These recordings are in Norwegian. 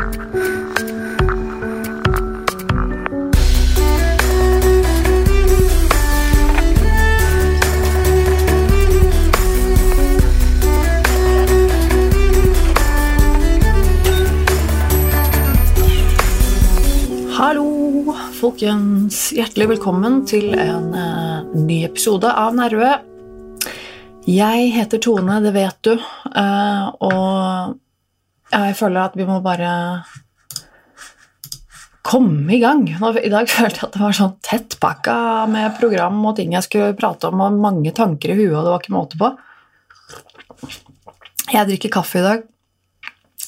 Hallo, folkens. Hjertelig velkommen til en uh, ny episode av Nerve. Jeg heter Tone, det vet du, uh, og jeg føler at vi må bare komme i gang. I dag følte jeg at det var sånn tettpakka med program og ting jeg skulle prate om, og mange tanker i huet, og det var ikke måte på. Jeg drikker kaffe i dag.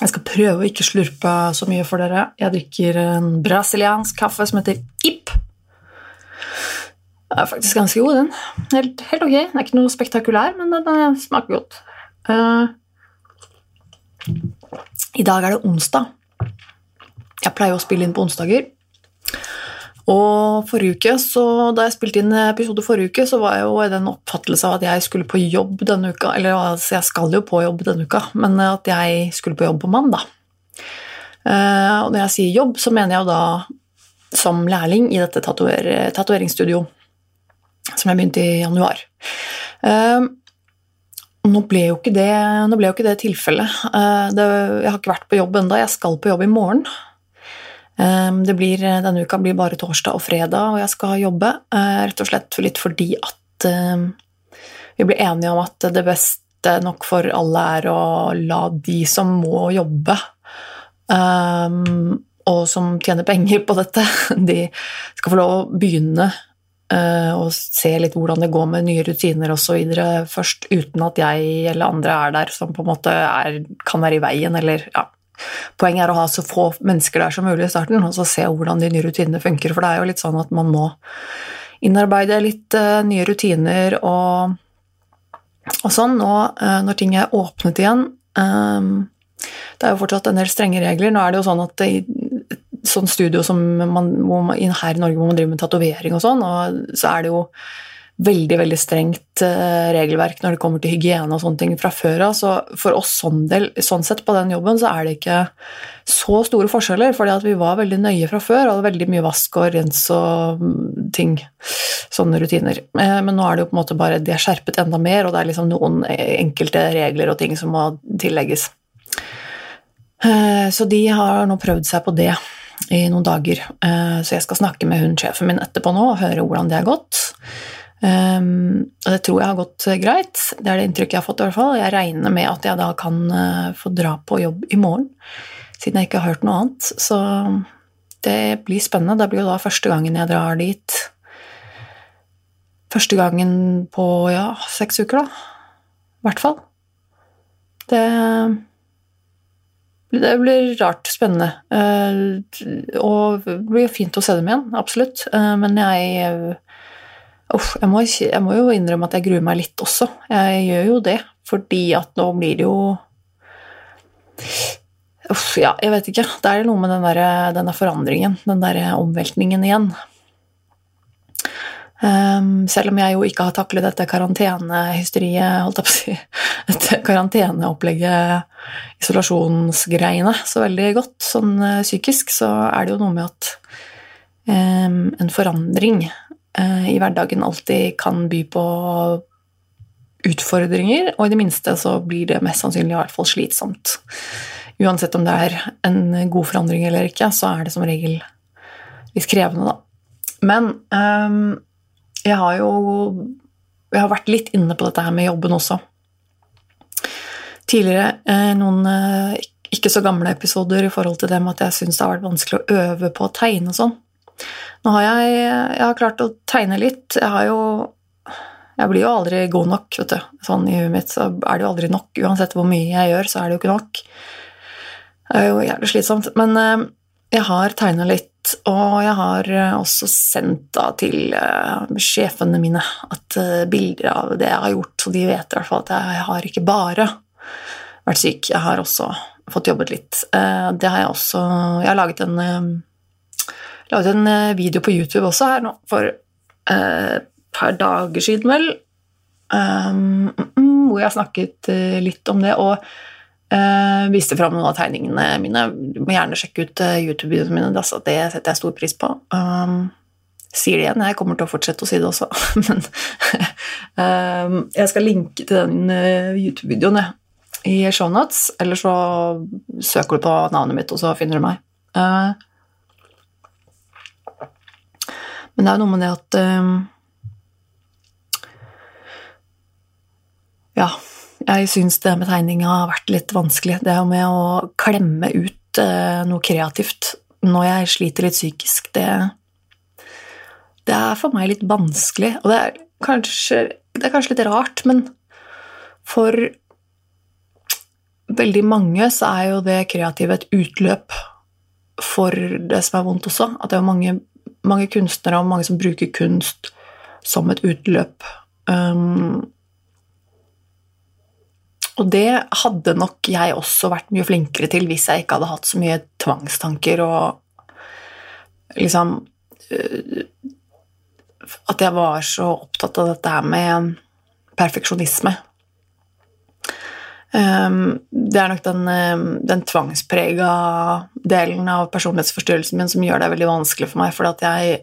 Jeg skal prøve å ikke slurpe så mye for dere. Jeg drikker en brasiliansk kaffe som heter Ip. Den er faktisk ganske god, den. Helt, helt ok. Den er ikke noe spektakulær, men den, den smaker godt. Eh, I dag er det onsdag. Jeg pleier å spille inn på onsdager. Og forrige uke, så, Da jeg spilte inn episode forrige uke, så var jeg jo i den oppfattelse av at jeg skulle på jobb denne uka. Eller altså, jeg skal jo på jobb denne uka, men at jeg skulle på jobb på mandag. Eh, og når jeg sier jobb, så mener jeg jo da som lærling i dette tatoveringsstudioet. som jeg begynte i januar. Eh, nå ble jo ikke det, ble jo ikke det tilfellet. Eh, det, jeg har ikke vært på jobb ennå. Jeg skal på jobb i morgen. Det blir, denne uka blir bare torsdag og fredag, og jeg skal jobbe. Rett og slett litt fordi at vi blir enige om at det beste nok for alle er å la de som må jobbe, og som tjener penger på dette, de skal få lov å begynne å se litt hvordan det går med nye rutiner osv. først, uten at jeg eller andre er der som på en måte er, kan være i veien, eller ja, Poenget er å ha så få mennesker der som mulig i starten, og så se hvordan de nye rutinene funker. For det er jo litt sånn at man må innarbeide litt uh, nye rutiner og, og sånn nå uh, når ting er åpnet igjen. Um, det er jo fortsatt en del strenge regler. Nå er det jo sånn at i sånn studio som man, man, her i Norge hvor man driver med tatovering og sånn, og så er det jo veldig veldig strengt eh, regelverk når det kommer til hygiene og sånne ting fra før av. Så for oss sånn, del, sånn, sett på den jobben så er det ikke så store forskjeller, fordi at vi var veldig nøye fra før, og hadde veldig mye vask og rens og mm, ting. Sånne rutiner. Eh, men nå er det jo på en måte bare de er skjerpet enda mer, og det er liksom noen enkelte regler og ting som må tillegges. Eh, så de har nå prøvd seg på det i noen dager. Så jeg skal snakke med hun sjefen min etterpå nå og høre hvordan det har gått. Um, og det tror jeg har gått eh, greit. Det er det inntrykket jeg har fått. i hvert fall. Jeg regner med at jeg da kan uh, få dra på jobb i morgen, siden jeg ikke har hørt noe annet. Så det blir spennende. Det blir jo da første gangen jeg drar dit. Første gangen på ja, seks uker, da. I hvert fall. Det det blir rart spennende. Uh, og det blir fint å se dem igjen, absolutt. Uh, men jeg Uff, jeg, må, jeg må jo innrømme at jeg gruer meg litt også. Jeg gjør jo det, fordi at nå blir det jo Uff, ja, jeg vet ikke. Det er noe med den der, denne forandringen, den der omveltningen igjen. Um, selv om jeg jo ikke har taklet dette karantenehysteriet, holdt jeg på å si, dette karanteneopplegget, isolasjonsgreiene, så veldig godt sånn uh, psykisk, så er det jo noe med at um, en forandring uh, i hverdagen alltid kan by på utfordringer, og i det minste så blir det mest sannsynlig i hvert fall slitsomt. Uansett om det er en god forandring eller ikke, så er det som regel litt krevende, da. Men um, jeg har jo jeg har vært litt inne på dette her med jobben også. Tidligere eh, noen eh, ikke så gamle episoder i forhold til det med at jeg syns det har vært vanskelig å øve på å tegne og sånn. Nå har jeg, jeg har klart å tegne litt. Jeg har jo Jeg blir jo aldri god nok, vet du. Sånn i huet mitt så er det jo aldri nok. Uansett hvor mye jeg gjør, så er det jo ikke nok. Det er jo jævlig slitsomt. Men eh, jeg har tegna litt, og jeg har eh, også sendt da til uh, sjefene mine at uh, bilder av det jeg har gjort, så de vet i hvert fall at jeg har ikke bare vært syk, jeg har også fått jobbet litt. Det har jeg også Jeg har laget en laget en eh, video på YouTube også her nå for et eh, par dager siden, vel, um, hvor jeg snakket litt om det. Og Uh, viste fram noen av tegningene mine. Du må gjerne sjekke ut uh, YouTube-videoene mine. Altså, det setter jeg stor pris på. Um, sier det igjen, jeg kommer til å fortsette å si det også, men um, jeg skal linke til den uh, YouTube-videoen i shownotes, eller så søker du på navnet mitt, og så finner du meg. men det er jo noe med det at um, Ja jeg syns det med tegninga har vært litt vanskelig. Det med å klemme ut eh, noe kreativt når jeg sliter litt psykisk, det, det er for meg litt vanskelig. Og det er, kanskje, det er kanskje litt rart, men for veldig mange så er jo det kreative et utløp for det som er vondt også. At det er mange, mange kunstnere og mange som bruker kunst som et utløp. Um, og det hadde nok jeg også vært mye flinkere til hvis jeg ikke hadde hatt så mye tvangstanker og liksom øh, At jeg var så opptatt av dette her med perfeksjonisme. Um, det er nok den, um, den tvangsprega delen av personlighetsforstyrrelsen min som gjør det veldig vanskelig for meg, for at jeg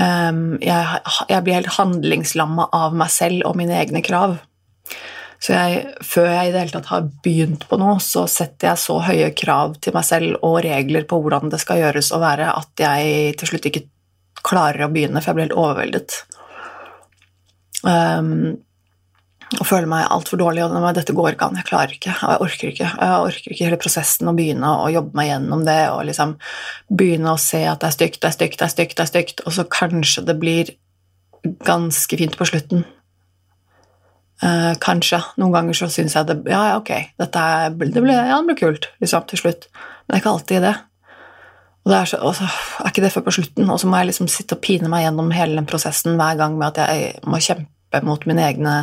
jeg, jeg blir helt handlingslamma av meg selv og mine egne krav. Så jeg, før jeg i det hele tatt har begynt på noe, så setter jeg så høye krav til meg selv og regler på hvordan det skal gjøres og være, at jeg til slutt ikke klarer å begynne, for jeg blir helt overveldet. Um, og føler meg altfor dårlig, og dette går ikke an, jeg klarer ikke, og jeg orker ikke. Jeg orker ikke hele prosessen å begynne å jobbe meg gjennom det og liksom begynne å se at det er stygt, det er stygt, det er stygt, det er stygt, og så kanskje det blir ganske fint på slutten. Uh, kanskje. Noen ganger så syns jeg det Ja, ja, ok, dette det ble, ja, det ble kult liksom, til slutt. Men det er ikke alltid det. Og det er, så, og så er ikke det før på slutten, og så må jeg liksom sitte og pine meg gjennom hele den prosessen hver gang med at jeg må kjempe mot mine egne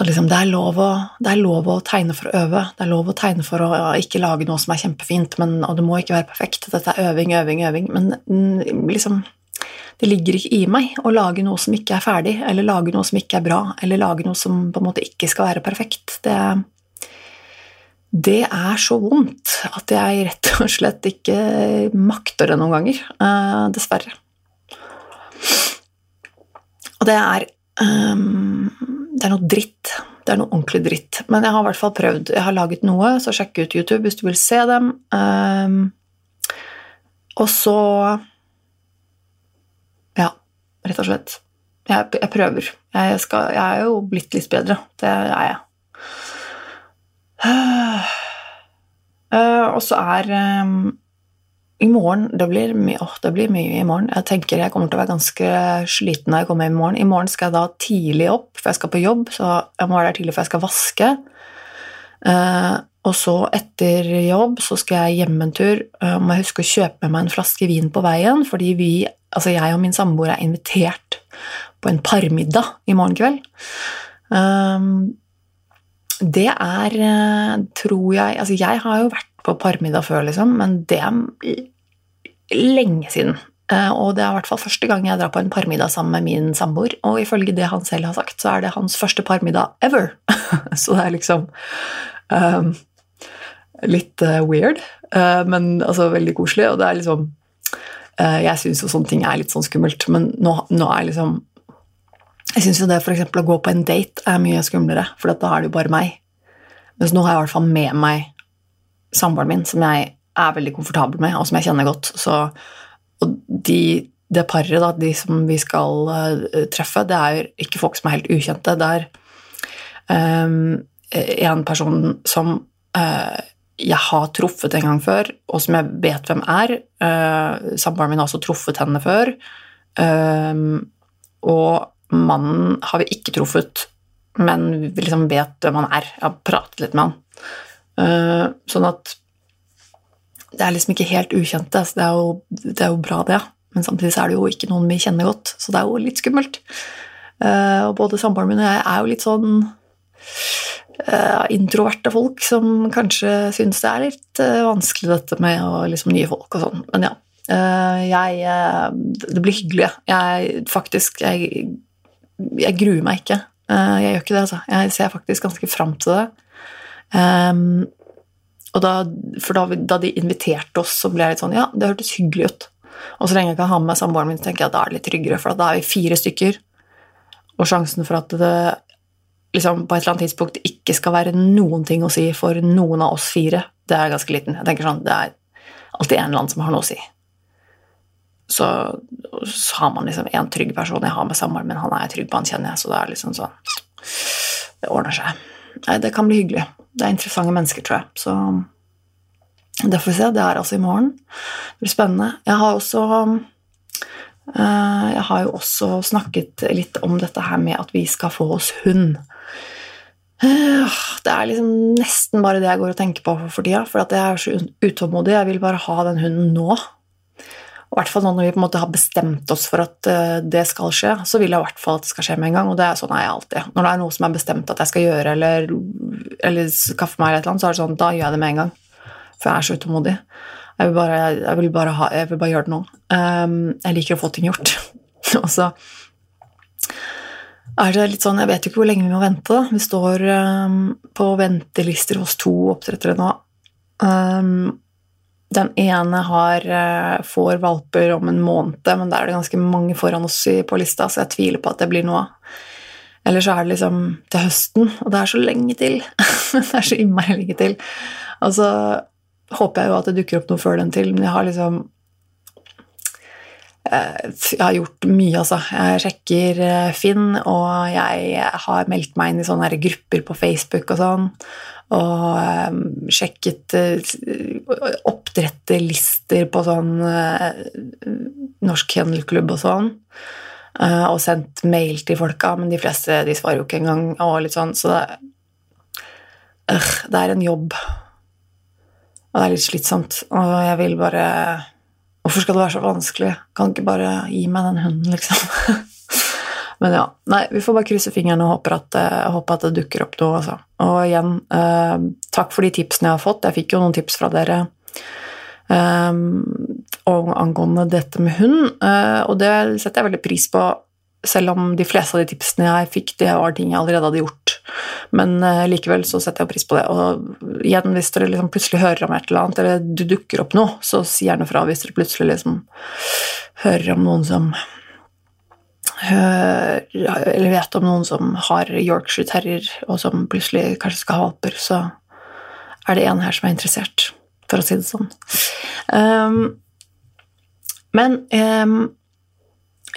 at liksom, det, er lov å, det er lov å tegne for å øve. Det er lov å tegne for å ikke lage noe som er kjempefint, men, og det må ikke være perfekt. Dette er øving, øving, øving. Men mm, liksom det ligger ikke i meg å lage noe som ikke er ferdig, eller lage noe som ikke er bra, eller lage noe som på en måte ikke skal være perfekt. Det, det er så vondt at jeg rett og slett ikke makter det noen ganger, uh, dessverre. Og det er um, Det er noe dritt. Det er noe ordentlig dritt. Men jeg har i hvert fall prøvd. Jeg har laget noe, så sjekk ut YouTube hvis du vil se dem. Um, og så rett og slett. Jeg, jeg prøver. Jeg, skal, jeg, er jo blitt litt bedre. Det er jeg. Uh, og så er um, I morgen det blir, mye, oh, det blir mye i morgen. Jeg tenker jeg kommer til å være ganske sliten når jeg kommer hjem i morgen. I morgen skal jeg da tidlig opp, for jeg skal på jobb, så jeg må være der tidlig for jeg skal vaske. Uh, og så etter jobb så skal jeg hjem en tur. Uh, må jeg huske å kjøpe med meg en flaske vin på veien, fordi vi Altså, jeg og min samboer er invitert på en parmiddag i morgen kveld. Um, det er, eh, tror jeg Altså, jeg har jo vært på parmiddag før, liksom, men det er lenge siden. Uh, og det er i hvert fall første gang jeg drar på en parmiddag sammen med min samboer. Og ifølge det han selv har sagt, så er det hans første parmiddag ever. så det er liksom um, litt uh, weird, men altså veldig koselig. Og det er liksom Eh, jeg syns jo sånne ting er litt sånn skummelt, men nå, nå er liksom Jeg syns jo det for å gå på en date er mye skumlere, for da er det jo bare meg. Mens nå har jeg i hvert fall med meg samboeren min, som jeg er veldig komfortabel med, og som jeg kjenner godt. Så, og de, det paret, da, de som vi skal uh, treffe, det er ikke folk som er helt ukjente. Det er um, en person som uh, jeg har truffet en gang før, og som jeg vet hvem er. Uh, Samboeren min har også truffet henne før. Uh, og mannen har vi ikke truffet, men vi liksom vet hvem han er. Jeg har pratet litt med han. Uh, sånn at det er liksom ikke helt ukjente. Så det er, jo, det er jo bra, det. Men samtidig er det jo ikke noen vi kjenner godt, så det er jo litt skummelt. Uh, og både samboeren min og jeg er jo litt sånn introverte folk som kanskje syns det er litt uh, vanskelig dette med å, liksom, nye folk og sånn. Men ja. Uh, jeg Det blir hyggelig. Jeg faktisk Jeg, jeg gruer meg ikke. jeg gjør ikke det, altså. Jeg ser faktisk ganske fram til det. Um, og da, for da, da, de inviterte oss, så ble jeg litt sånn Ja, det hørtes hyggelig ut. Og så lenge jeg kan ha med samboeren min, så tenker jeg at da er det litt tryggere, for da er vi fire stykker. Og sjansen for at det liksom, på et eller annet tidspunkt ikke skal være noen ting å si for noen av oss fire, det er ganske liten. Jeg tenker sånn, Det er alltid en eller annen som har noe å si. Så, så har man liksom en trygg person jeg har med samboeren min, han er jeg trygg på, han kjenner jeg, så det er liksom sånn Det ordner seg. Nei, det kan bli hyggelig. Det er interessante mennesker, tror jeg. Så det får vi se. Det er altså i morgen. Det blir spennende. Jeg har også eh, Jeg har jo også snakket litt om dette her med at vi skal få oss hund. Eh, det er liksom nesten bare det jeg går og tenker på for tida, for jeg er så utålmodig. Jeg vil bare ha den hunden nå. I hvert fall nå når vi på en måte har bestemt oss for at eh, det skal skje, så vil jeg i hvert fall at det skal skje med en gang. Og det er sånn jeg alltid. Når det er noe som er bestemt at jeg skal gjøre, eller, eller skaffe meg, eller noe, så er det sånn, da gjør jeg det med en gang. For jeg er så utålmodig. Jeg vil bare, jeg vil bare, ha, jeg vil bare gjøre det nå. Um, jeg liker å få ting gjort. og så er det litt sånn Jeg vet jo ikke hvor lenge vi må vente. Vi står um, på ventelister hos to oppdrettere nå. Um, den ene har, eh, får valper om en måned, men da er det ganske mange foran oss på lista, så jeg tviler på at det blir noe Eller så er det liksom til høsten, og det er så lenge til. det er så innmari lenge til. Og så håper jeg jo at det dukker opp noe før den til, men jeg har liksom jeg har gjort mye, altså. Jeg sjekker eh, Finn, og jeg har meldt meg inn i sånne grupper på Facebook og sånn og um, sjekket oppdretterlister på sånn Norsk Kennelklubb og sånn. Og sendt mail til folka, men de fleste de svarer jo ikke engang. Og litt sånn, så det, det er en jobb. Og det er litt slitsomt. Og jeg vil bare Hvorfor skal det være så vanskelig? Kan ikke bare gi meg den hunden, liksom? Men ja, nei, vi får bare krysse fingrene og håpe at, at det dukker opp noe. Altså. Og igjen, eh, takk for de tipsene jeg har fått. Jeg fikk jo noen tips fra dere um, angående dette med hund, eh, og det setter jeg veldig pris på. Selv om de fleste av de tipsene jeg fikk, det var ting jeg allerede hadde gjort. Men likevel så setter jeg pris på det. Og igjen, hvis dere liksom plutselig hører om et eller annet, eller du dukker opp noe, så si gjerne fra hvis dere plutselig liksom hører om noen som eller vet om noen som har Yorkshire terrier, og som plutselig kanskje skal ha valper, så er det en her som er interessert, for å si det sånn. Um, men um,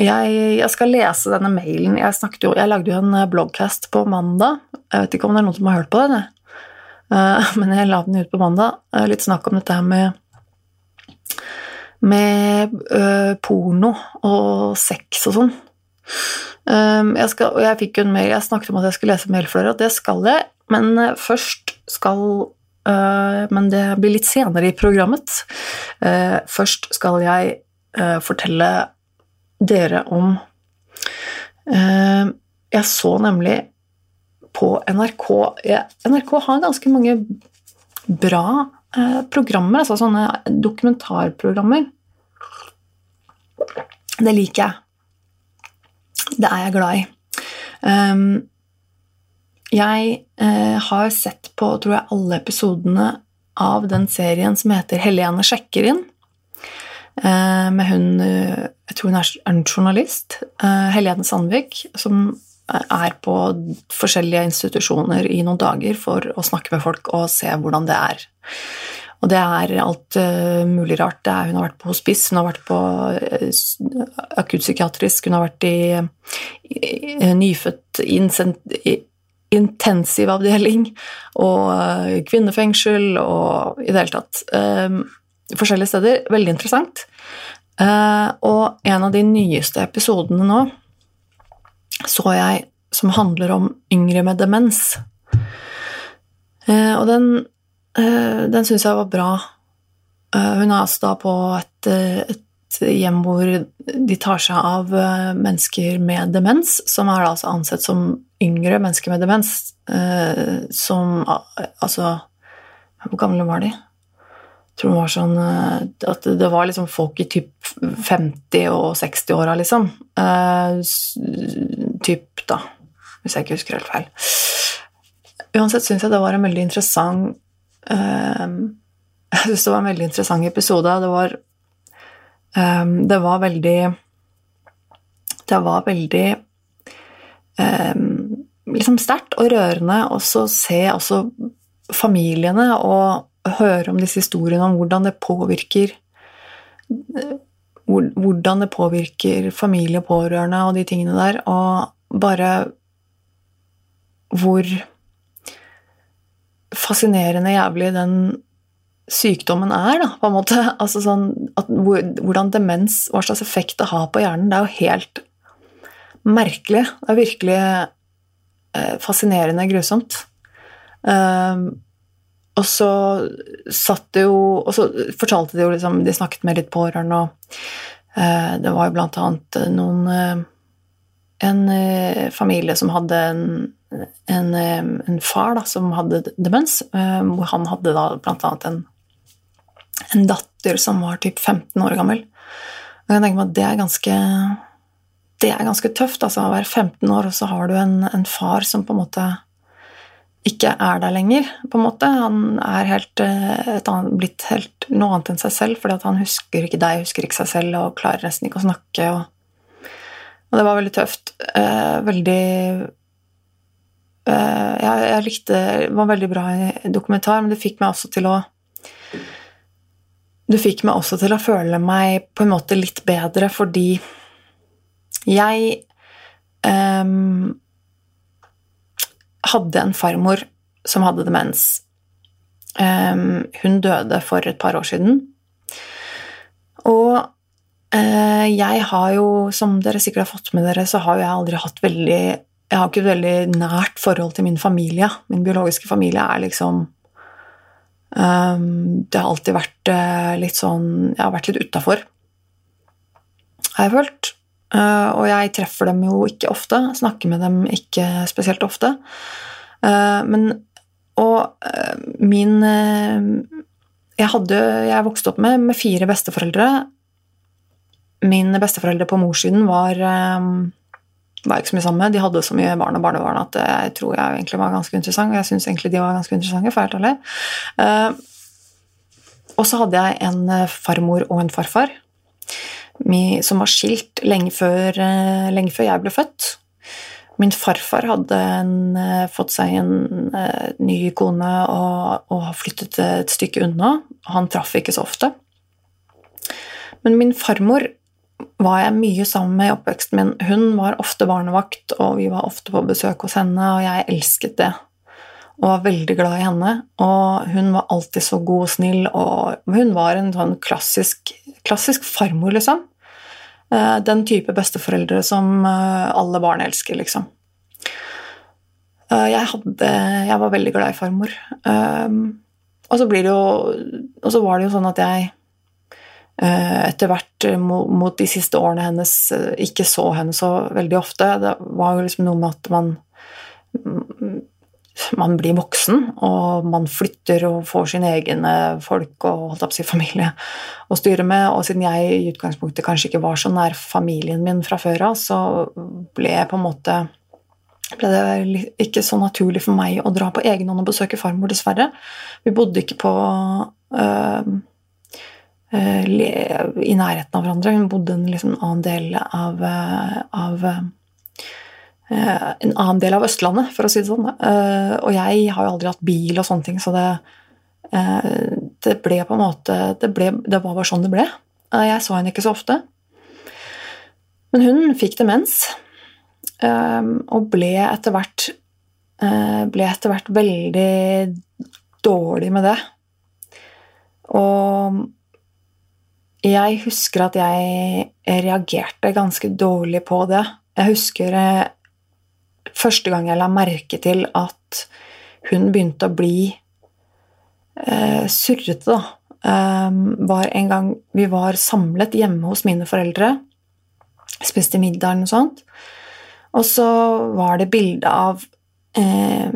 jeg, jeg, skal lese denne mailen. Jeg, jo, jeg, lagde jo en bloggcast på mandag. Jeg vet ikke om det er noen som har hørt på den, uh, men jeg la den ut på mandag. Litt snakk om dette her med med porno og sex og sånn. Um, jeg, skal, og jeg fikk jo en mail, jeg snakket om at jeg skulle lese mail for dere, og det skal jeg, men først skal Men det blir litt senere i programmet. Først skal jeg fortelle dere om Jeg så nemlig på NRK NRK har ganske mange bra programmer, altså sånne dokumentarprogrammer. Det liker jeg. Det er jeg glad i. Um, jeg har sett på tror jeg, alle episodene av den serien som heter Helene sjekker inn. Med hun Jeg tror hun er en journalist. Helene Sandvik, som er på forskjellige institusjoner i noen dager for å snakke med folk og se hvordan det er. Og det er alt uh, mulig rart. Er, hun har vært på hospice, hun har vært på akuttpsykiatrisk, hun har vært i, i, nyfødt intensivavdeling og kvinnefengsel og i det hele tatt. forskjellige steder. Veldig interessant. Og en av de nyeste episodene nå så jeg som handler om yngre med demens. og den Eh, den syns jeg var bra. Eh, hun er altså da på et, eh, et, hjem hvor de tar seg av mennesker med demens, som er altså ansett som yngre mennesker med demens, som altså Hvor gamle var de? Tror det var sånn at det var liksom folk i typ 50- og 60-åra, liksom. Typ, da, hvis jeg ikke husker helt feil. uansett syns jeg det var en veldig interessant uh, Jeg syns det var en veldig interessant episode. Det var um, Det var veldig Det var veldig um, liksom sterkt og rørende også se også familiene og høre om disse historiene om hvordan det påvirker hvordan det påvirker familie og pårørende og de tingene der, og bare hvor fascinerende jævlig den sykdommen er, da, på en måte. Altså sånn at, hvordan demens, hva slags effekt det har på hjernen, det er jo helt merkelig. Det er virkelig eh, fascinerende grusomt. Um, og så satt det jo Og så fortalte de jo liksom De snakket med litt pårørende, og uh, det var jo blant annet noen uh, En uh, familie som hadde en en, en far da, som hadde demens. hvor Han hadde da blant annet en, en datter som var typ 15 år gammel. Og jeg tenker meg at det er ganske det er ganske tøft. altså Å være 15 år, og så har du en, en, far som på en måte ikke er der lenger. på en måte. Han er helt, annet, blitt helt noe annet enn seg selv, fordi han husker ikke deg, husker ikke seg selv og klarer nesten ikke å snakke. Og, og det var veldig tøft. veldig Eh, jeg, jeg, likte Det var veldig bra dokumentar, men det fikk meg også til å Det fikk meg også til å føle meg på en måte litt bedre, fordi jeg um, hadde en farmor som hadde demens. Um, hun døde for et par år siden. Og uh, jeg har jo, som dere sikkert har fått med dere, så har jeg aldri hatt veldig jeg har ikke et veldig nært forhold til min familie. Min biologiske familie er liksom um, Det har alltid vært uh, litt sånn Jeg har vært litt utafor, har jeg følt. Uh, og jeg treffer dem jo ikke ofte. Snakker med dem ikke spesielt ofte. Uh, men Og min jeg, hadde, jeg vokste opp med, med fire besteforeldre. Mine besteforeldre på morssiden var var ikke så mye sammen med. De hadde så mye barn og barnebarn at jeg tror jeg egentlig var ganske interessant. Og jeg syns egentlig de var ganske interessante, for helt ærlig. Og så hadde jeg en eh, farmor og en farfar som var skilt lenge før, uh, lenge før jeg ble født. Min farfar hadde en, uh, fått seg en ny kone og, og flyttet et stykke unna. Han traff ikke så ofte. Men min farmor var jeg mye sammen med i oppveksten min. Hun var ofte barnevakt, og vi var ofte på besøk hos henne, og jeg elsket det. Og var veldig glad i henne. Og hun var alltid så god og snill, og hun var en sånn klassisk, klassisk farmor, liksom. Eh, den type besteforeldre som eh, alle barn elsker, liksom. Eh, jeg, hadde, jeg var veldig glad i farmor. Og så, blir det jo, og så var det jo sånn at jeg etter hvert mot de siste årene hennes ikke så henne så veldig ofte. Det var jo liksom noe med at man mm, man blir voksen, og man flytter og får sine egne folk og holdt opp sin familie å styre med. Og siden jeg i utgangspunktet kanskje ikke var så nær familien min fra før av, så ble jeg på en måte ble det ikke så naturlig for meg å dra på egen hånd og besøke farmor, dessverre. Vi bodde ikke på øh, øh, i nærheten av hverandre. Hun bodde en liksom annen del av, eh, av eh, en annen del av Østlandet, for å si det sånn. Og jeg har jo aldri hatt bil og sånne ting, så det, det ble på en måte det, ble, det, var bare sånn det ble. Jeg så henne ikke så ofte. Men hun fikk demens, og ble etter hvert ble etter hvert veldig dårlig med det. Og jeg husker at jeg reagerte ganske dårlig på det. Jeg husker eh, første gang jeg la merke til at hun begynte å bli eh, surrete, da. eh, var en gang vi var samlet hjemme hos mine foreldre. Spiste middag eller noe sånt. Og så var det bilde av eh,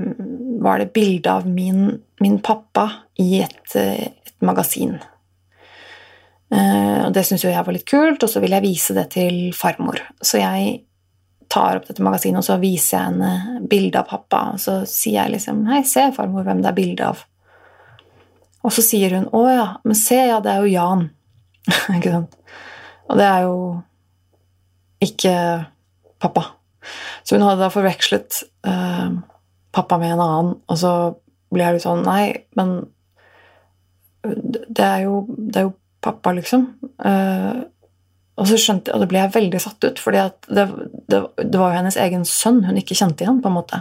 Var det bilde av min, min, pappa i et, eh, et magasin. Eh, og det syntes jo jeg var litt kult, og så ville jeg vise det til farmor. Så jeg tar opp dette magasinet, og så viser jeg henne bilde av pappa, og så sier jeg liksom 'Hei, se, farmor, hvem det er bilde av'. Og så sier hun 'Å ja, men se, ja, det er jo Jan'. ikke sant? Og det er jo ikke pappa. Så hun hadde da forvekslet uh, pappa med en annen, og så blir jeg litt sånn Nei, men det er jo, det er jo pappa, liksom. Uh, og så skjønte, og det ble jeg veldig satt ut, for det, det, det, var jo hennes egen sønn hun ikke kjente igjen, på en måte.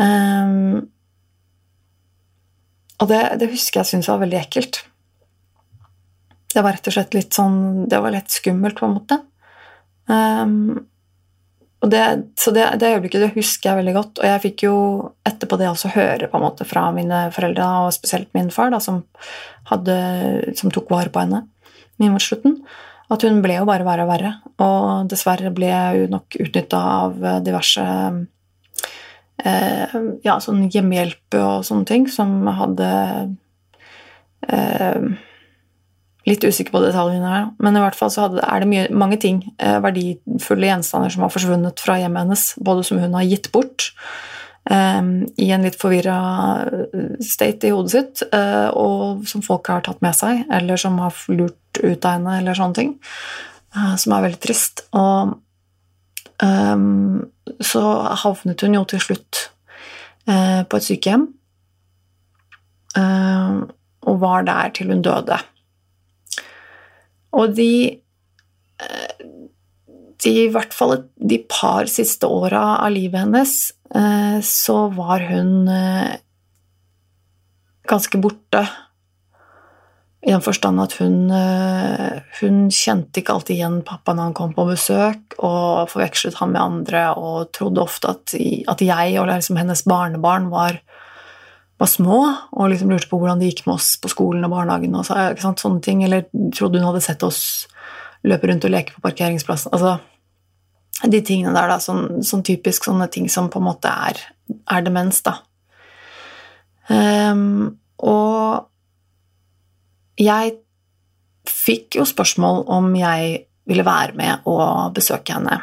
Um, og det, det, husker jeg syntes var veldig ekkelt. Det var rett og slett litt sånn Det var litt skummelt, på en måte. Um, og det, så det, det, øyeblikket det husker jeg veldig godt. Og jeg fikk jo etterpå det også høre på en måte fra mine foreldre, og spesielt min far, da, som, hadde, som tok vare på henne min mot slutten, at hun ble jo bare verre og verre. Og dessverre ble hun nok utnytta av diverse eh, ja, sånn hjemmehjelp og sånne ting som hadde eh, Litt usikker på detaljene her, men i hvert fall så hadde, er det mye, mange ting, eh, verdifulle gjenstander, som har forsvunnet fra hjemmet hennes, både som hun har gitt bort i en litt forvirra eh, state i hodet sitt, eh, og som folk har tatt med seg, eller som har lurt ut av henne, eller sånne ting, eh, som er veldig trist. Og ehm, så havnet hun jo til slutt på et sykehjem, og var der til hun døde. Og de de, I hvert fall de par siste åra av livet hennes eh, så var hun eh, ganske borte. I den forstand at hun, hun kjente ikke alltid igjen pappa når han kom på besøk, og forvekslet han med andre og trodde ofte at, at jeg og liksom hennes barnebarn var var små og liksom lurte på hvordan det gikk med oss på skolen og barnehagen. og så, sånne ting, Eller trodde hun hadde sett oss løpe rundt og leke på parkeringsplassen. altså De tingene der, da, sånn, sånn typisk sånne ting som på en måte er, er demens, da. Um, og jeg fikk jo spørsmål om jeg ville være med og besøke henne,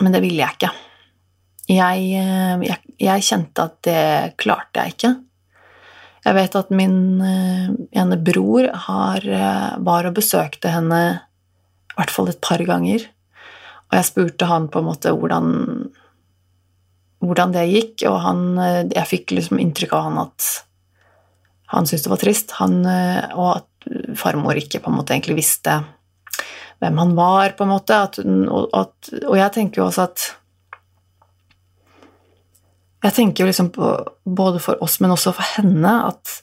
men det ville jeg ikke. Jeg, eh, jeg, jeg, kjente at det klarte jeg ikke. Jeg vet at min eh, ene bror har, eh, var og besøkte henne i hvert fall et par ganger. Og jeg spurte han på en måte hvordan, hvordan det gikk, og han, jeg fikk liksom inntrykk av han at han syntes det var trist, han, og at farmor ikke på en måte egentlig visste hvem han var, på en måte. At, og, at, og jeg tenker jo også at jeg tenker jo liksom på, både for oss, men også for henne, at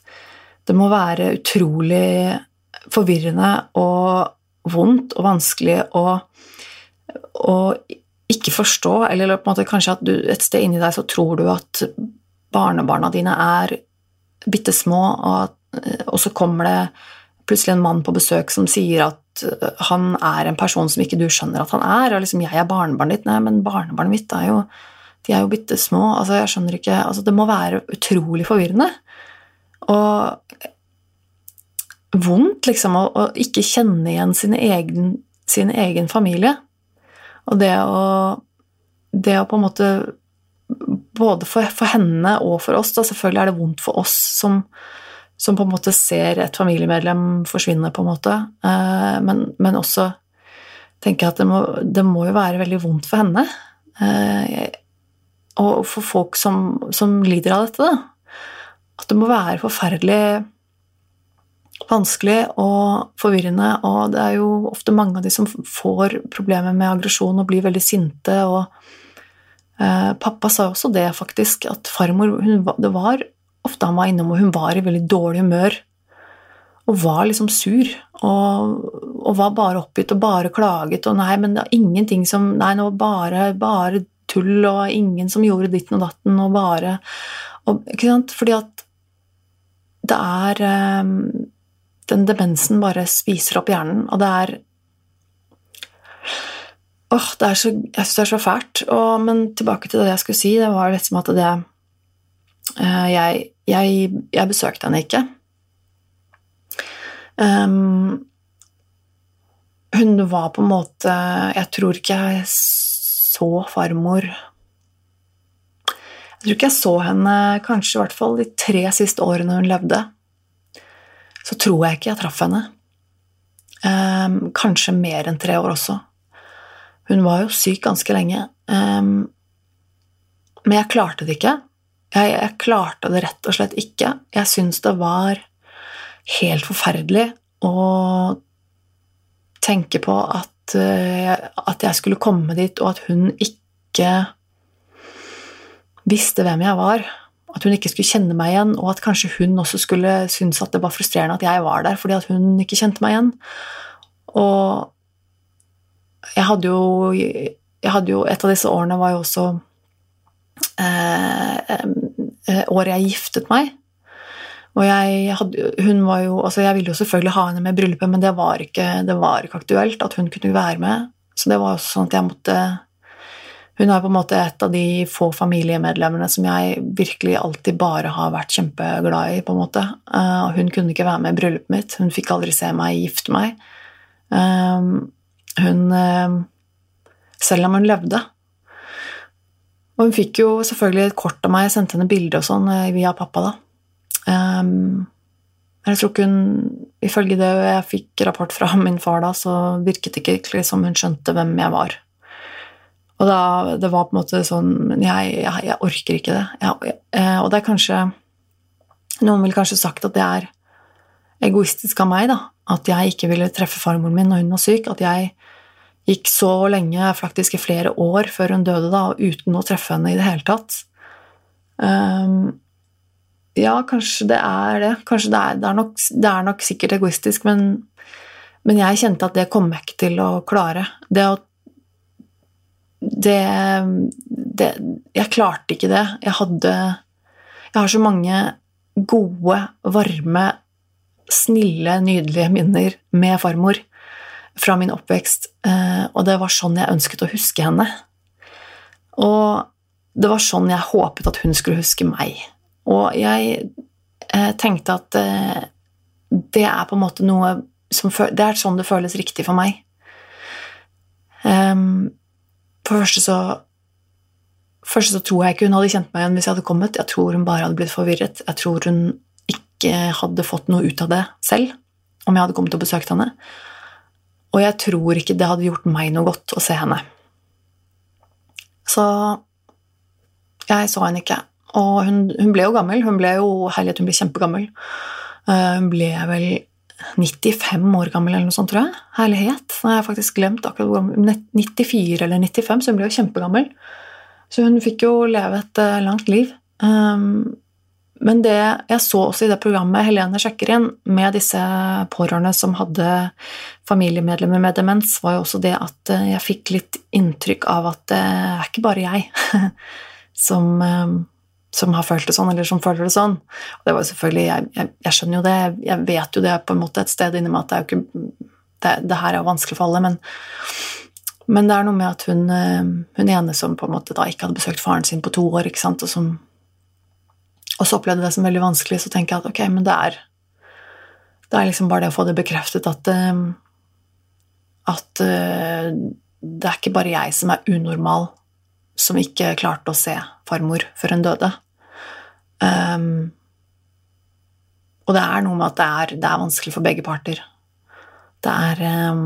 det må være utrolig forvirrende og vondt og vanskelig å, å ikke forstå, eller på en måte kanskje at du et sted inni deg så tror du at barnebarna dine er bitte små, og, og så kommer det plutselig en mann på besøk som sier at han er en person som ikke du skjønner at han er, og liksom 'jeg er barnebarnet ditt', nei, men barnebarnet mitt er jo de er jo bitte små. Altså, jeg skjønner ikke altså, Det må være utrolig forvirrende. Og vondt, liksom, å, å ikke kjenne igjen sin egen, sin egen, familie. Og det å Det å på en måte Både for, for henne og for oss, da selvfølgelig er det vondt for oss som, som på en måte ser et familiemedlem forsvinne, på en måte, eh, men, men også tenker jeg at det må, det må jo være veldig vondt for henne. Eh, og for folk som, som lider av dette, da, at det må være forferdelig vanskelig og forvirrende, og det er jo ofte mange av de som får problemer med aggresjon og blir veldig sinte, og eh, pappa sa også det, faktisk, at farmor hun, Det var ofte han var innom, og hun var i veldig dårlig humør og var liksom sur og, og var bare oppgitt og bare klaget og nei, men det var ingenting som Nei, nå bare, bare tull, og ingen som gjorde ditten og datten, og bare og, Ikke sant? Fordi at det er um, Den demensen bare spiser opp hjernen, og det er Åh, det er så, jeg syns det er så fælt. Og, men tilbake til det jeg skulle si. Det var liksom at det uh, jeg, jeg, jeg, besøkte henne ikke. Um, hun var på en måte Jeg tror ikke jeg så farmor Jeg tror ikke jeg så henne kanskje i hvert fall de tre siste årene hun levde. Så tror jeg ikke jeg traff henne. Um, kanskje mer enn tre år også. Hun var jo syk ganske lenge. Um, men jeg klarte det ikke. Jeg, jeg, klarte det rett og slett ikke. Jeg syns det var helt forferdelig å tenke på at, uh, at jeg skulle komme dit, og at hun ikke visste hvem jeg var. At hun ikke skulle kjenne meg igjen, og at kanskje hun også skulle synes at det var frustrerende at jeg var der fordi at hun ikke kjente meg igjen. Og jeg hadde jo, jeg hadde jo Et av disse årene var jo også eh, eh, året jeg giftet meg. Og jeg, hadde, hun var jo, altså jeg ville jo selvfølgelig ha henne med i bryllupet, men det var, ikke, det var ikke aktuelt at hun kunne være med. Så det var også sånn at jeg måtte Hun er på en måte et av de få familiemedlemmene som jeg virkelig alltid bare har vært kjempeglad i. på en måte. Uh, hun kunne ikke være med i bryllupet mitt. Hun fikk aldri se meg gifte meg. Um, hun uh, Selv om hun levde. Og hun fikk jo selvfølgelig et kort av meg, jeg sendte henne bilde og sånn via pappa, da. Jeg tror ikke hun Ifølge det jeg fikk rapport fra min far da, så virket det ikke som hun skjønte hvem jeg var. Og da, det var på en måte sånn jeg, jeg, jeg orker ikke det. Jeg, og det er kanskje Noen ville kanskje sagt at det er egoistisk av meg, da. At jeg ikke ville treffe farmoren min når hun var syk. At jeg gikk så lenge, faktisk i flere år, før hun døde, da, uten å treffe henne i det hele tatt. Um, ja, kanskje det er det. Kanskje det er, det er, nok, det er nok, sikkert egoistisk, men, men, jeg kjente at det kom jeg ikke til å klare. Det å det, det, Jeg klarte ikke det. Jeg hadde Jeg har så mange gode, varme, snille, nydelige minner med farmor fra min oppvekst, eh, og det var sånn jeg ønsket å huske henne. Og det var sånn jeg håpet at hun skulle huske meg. Og jeg eh, tenkte at eh, det er på en måte noe som Det er sånn det føles riktig for meg. Um, for det første så Først så tror jeg ikke hun hadde kjent meg igjen hvis jeg hadde kommet. Jeg tror hun bare hadde blitt forvirret. Jeg tror hun ikke hadde fått noe ut av det selv om jeg hadde kommet og besøkt henne. Og jeg tror ikke det hadde gjort meg noe godt å se henne. Så jeg så henne ikke. Og hun, hun, ble jo gammel. Hun ble jo herlighet, hun ble kjempegammel. Uh, hun ble vel 95 år gammel eller noe sånt, tror jeg. Herlighet. Nå har jeg faktisk glemt akkurat hvor gammel 94 eller 95, så hun ble jo kjempegammel. Så hun fikk jo leve et uh, langt liv. Um, men det jeg så også i det programmet Helene sjekker inn, med disse pårørende som hadde familiemedlemmer med demens, var jo også det at eh, jeg fikk litt inntrykk av at det er ikke bare jeg som som har følt det sånn, eller som føler det sånn. Og det var selvfølgelig, jeg, jeg, jeg, skjønner jo det, jeg vet jo det på en måte et sted inni meg at det er jo ikke det, det, her er jo vanskelig for alle, men, men det er noe med at hun, eh, hun ene som på en måte da ikke hadde besøkt faren sin på to år, ikke sant, og som også opplevde det som veldig vanskelig, så tenker jeg at ok, men det er det er liksom bare det å få det bekreftet at eh, at eh, det er ikke bare jeg som er unormal som ikke klarte å se farmor før hun døde. Um, og det er noe med at det er, det er vanskelig for begge parter. Det er um,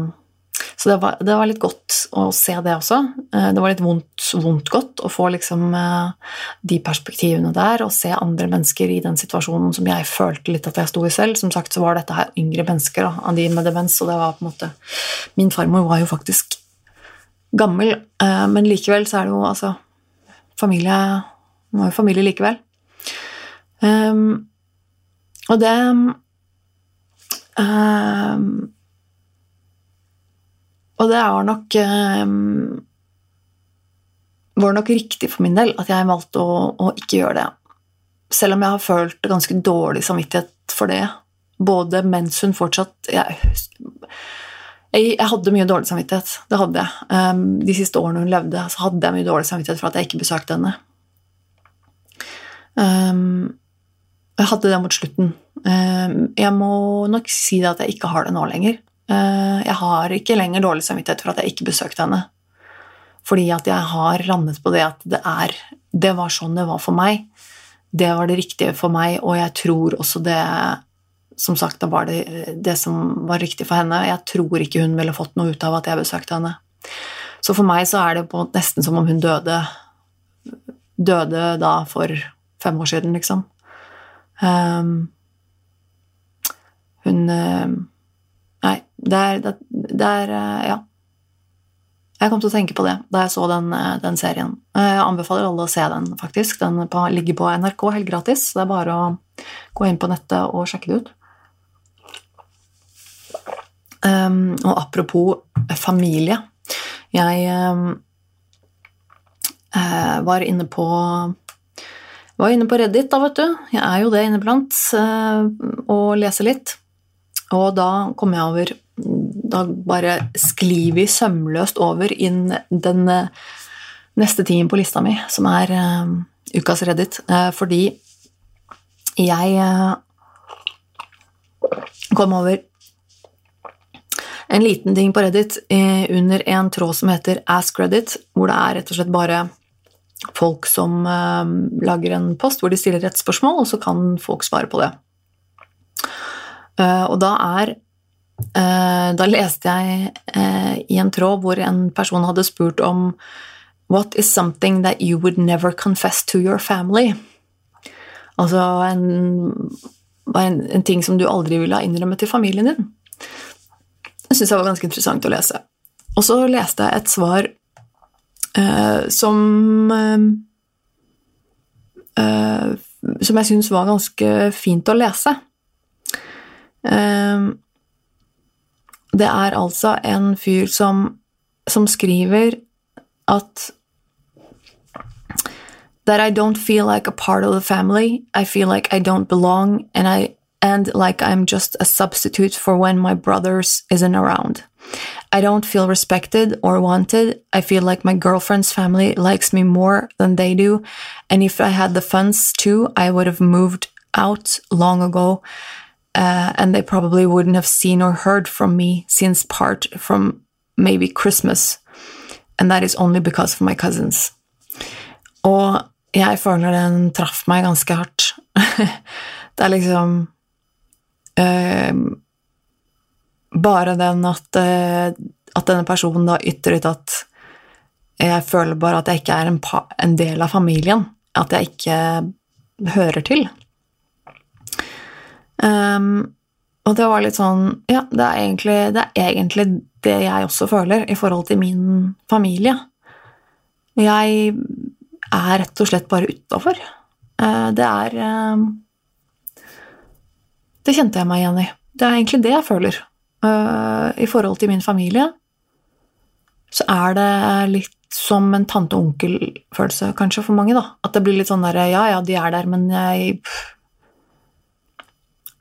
Så det var, det var, litt godt å se det også. Uh, det var litt vondt, vondt godt å få liksom uh, de perspektivene der, og se andre mennesker i den situasjonen som jeg følte litt at jeg sto i selv. Som sagt så var dette her yngre mennesker da, av de med demens, og det var på en måte Min farmor var jo faktisk gammel, uh, men likevel så er det jo altså Familie var jo familie likevel. Um, og det um, Og det var nok um, var nok riktig for min del at jeg valgte å, å, ikke gjøre det. Selv om jeg har følt ganske dårlig samvittighet for det, både mens hun fortsatt jeg, jeg, hadde mye dårlig samvittighet, det hadde jeg. de siste årene hun levde, så hadde jeg mye dårlig samvittighet for at jeg ikke besøkte henne. Um, jeg hadde det mot slutten. Um, jeg må nok si det at jeg ikke har det nå lenger. Jeg har ikke lenger dårlig samvittighet for at jeg ikke besøkte henne. Fordi at jeg har landet på det at det er Det var sånn det var for meg. Det var det riktige for meg, og jeg tror også det Som sagt, det var det, det som var riktig for henne. Jeg tror ikke hun ville fått noe ut av at jeg besøkte henne. Så for meg så er det på nesten som om hun døde Døde da for fem år siden, liksom. Um, hun uh, Nei, det er, det, er uh, Ja. Jeg kom til å tenke på det da jeg så den, uh, den serien. Jeg anbefaler alle å se den, faktisk. Den ligger på NRK helt gratis. Det er bare å gå inn på nettet og sjekke det ut. Um, og apropos familie Jeg um, var inne på var inne på Reddit, da, vet du. Jeg er jo det inniblant. Uh, og leser litt. Og da kom jeg over Da bare sklir vi sømløst over inn den uh, neste tingen på lista mi, som er ukas Reddit. fordi jeg kom over en liten ting på Reddit under en tråd som heter Ask Reddit, hvor det er rett og slett bare folk som uh, lager en post hvor de stiller et spørsmål, og så kan folk svare på det. Uh, og da er Da leste jeg i en tråd hvor en person hadde spurt om What is something that you would never confess to your family? Altså en, en, en ting som du aldri ville ha innrømmet til familien din. Det syns jeg var ganske interessant å lese. Og så leste jeg et svar eh, som eh, Som jeg syns var ganske fint å lese. Eh, det er altså en fyr som, som skriver at That I don't feel like a part of the family. I feel like I don't belong, and I and like I'm just a substitute for when my brothers isn't around. I don't feel respected or wanted. I feel like my girlfriend's family likes me more than they do. And if I had the funds too, I would have moved out long ago. Uh, and they probably wouldn't have seen or heard from me since part from maybe Christmas. And that is only because of my cousins. Og jeg føler den traff meg ganske hardt. det er liksom bare den at, eh, at, denne personen da ytret at jeg føler bare at jeg ikke er en, en, del av familien. At jeg ikke hører til. Um, og det var litt sånn Ja, det er, egentlig, det er egentlig det jeg også føler i forhold til min familie. Jeg er rett og slett bare utafor. Uh, det er uh, Det kjente jeg meg igjen i. Det er egentlig det jeg føler. Uh, I forhold til min familie så er det litt som en tante-onkel-følelse, kanskje, for mange. da. At det blir litt sånn derre Ja, ja, de er der, men jeg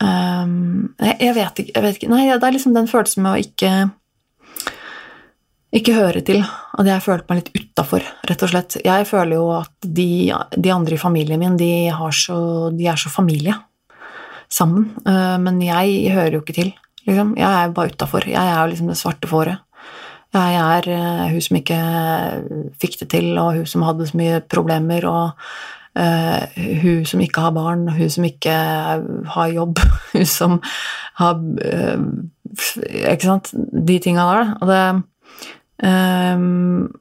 um, jeg, vet ikke, jeg vet ikke Nei, det er liksom den følelsen med å ikke ikke høre til. At jeg følte meg litt utafor, rett og slett. Jeg føler jo at de, de andre i familien min, de, så, de er så familie sammen. Uh, men jeg hører jo ikke til. Liksom. Jeg er bare utafor. Jeg er jo liksom det svarte fåret. Jeg er uh, hun som ikke fikk det til, og hun som hadde så mye problemer, og uh, hun som ikke har barn, hun som ikke har jobb, hun som har uh, Ikke sant? De tinga der. Og det um,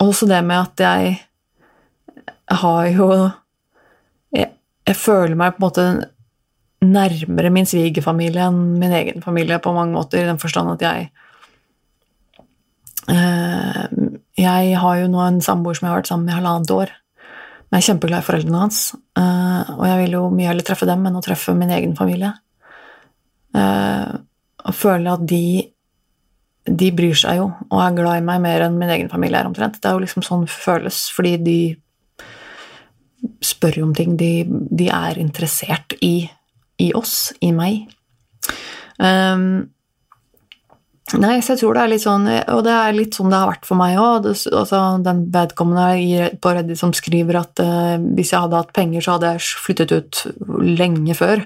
Også det med at jeg har jo jeg, jeg føler meg på en måte nærmere min svigerfamilie enn min egen familie på mange måter, i den forstand at jeg eh, Jeg har jo nå en samboer som jeg har vært sammen med i halvannet år. Men jeg er kjempeglad i foreldrene hans, eh, og jeg vil jo mye heller treffe dem enn å treffe min egen familie. Eh, og føle at de de bryr seg jo og er glad i meg mer enn min egen familie er, omtrent. Det er jo liksom sånn føles, fordi de spør jo om ting. De, de er interessert i i oss, i meg. Um, nei, så jeg tror det er litt sånn Og det er litt sånn det har vært for meg òg. Altså, den vedkommende på Reddit som skriver at uh, hvis jeg hadde hatt penger, så hadde jeg flyttet ut lenge før.